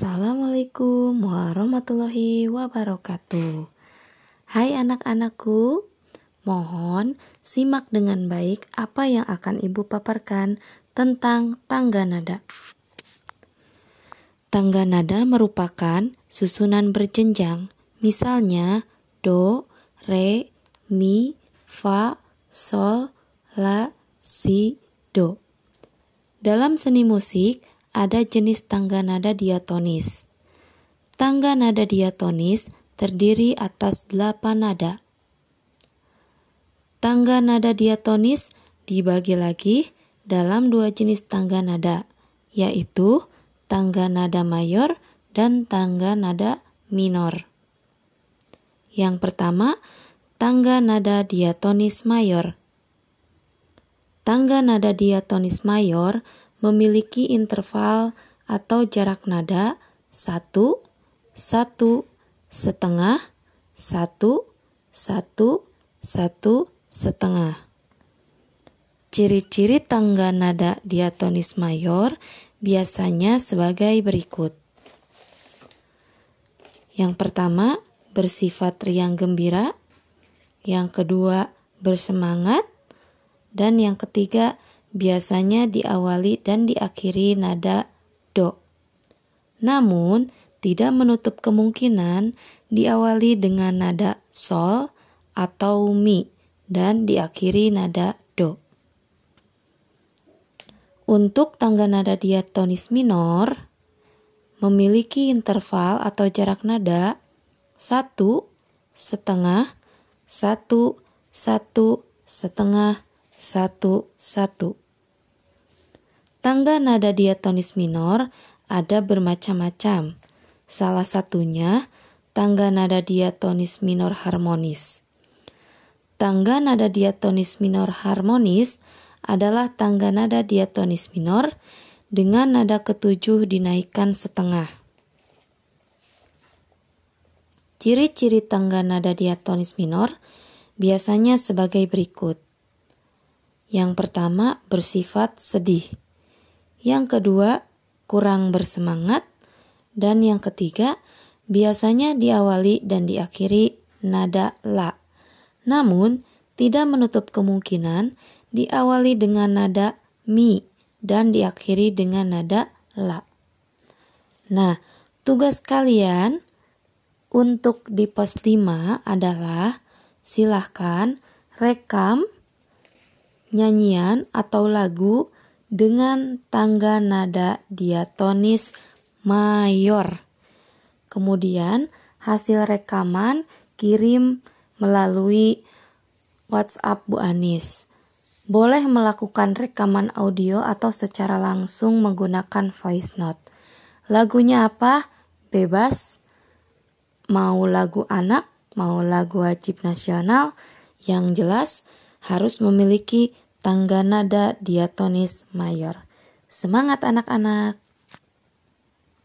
Assalamualaikum warahmatullahi wabarakatuh. Hai anak-anakku, mohon simak dengan baik apa yang akan Ibu paparkan tentang tangga nada. Tangga nada merupakan susunan berjenjang, misalnya do, re, mi, fa, sol, la, si, do. Dalam seni musik, ada jenis tangga nada diatonis. Tangga nada diatonis terdiri atas delapan nada. Tangga nada diatonis dibagi lagi dalam dua jenis tangga nada, yaitu tangga nada mayor dan tangga nada minor. Yang pertama, tangga nada diatonis mayor. Tangga nada diatonis mayor memiliki interval atau jarak nada satu, satu, setengah, satu, satu, satu, setengah. Ciri-ciri tangga nada diatonis mayor biasanya sebagai berikut. Yang pertama, bersifat riang gembira. Yang kedua, bersemangat. Dan yang ketiga, biasanya diawali dan diakhiri nada do. Namun, tidak menutup kemungkinan diawali dengan nada sol atau mi dan diakhiri nada do. Untuk tangga nada diatonis minor memiliki interval atau jarak nada satu setengah satu satu setengah satu satu. Tangga nada diatonis minor ada bermacam-macam. Salah satunya tangga nada diatonis minor harmonis. Tangga nada diatonis minor harmonis adalah tangga nada diatonis minor dengan nada ketujuh dinaikkan setengah. Ciri-ciri tangga nada diatonis minor biasanya sebagai berikut. Yang pertama bersifat sedih. Yang kedua, kurang bersemangat. Dan yang ketiga, biasanya diawali dan diakhiri nada la. Namun, tidak menutup kemungkinan diawali dengan nada mi dan diakhiri dengan nada la. Nah, tugas kalian untuk di pos 5 adalah silahkan rekam nyanyian atau lagu dengan tangga nada diatonis mayor. Kemudian hasil rekaman kirim melalui WhatsApp Bu Anis. Boleh melakukan rekaman audio atau secara langsung menggunakan voice note. Lagunya apa? Bebas. Mau lagu anak, mau lagu wajib nasional, yang jelas harus memiliki tangga nada diatonis mayor. Semangat anak-anak!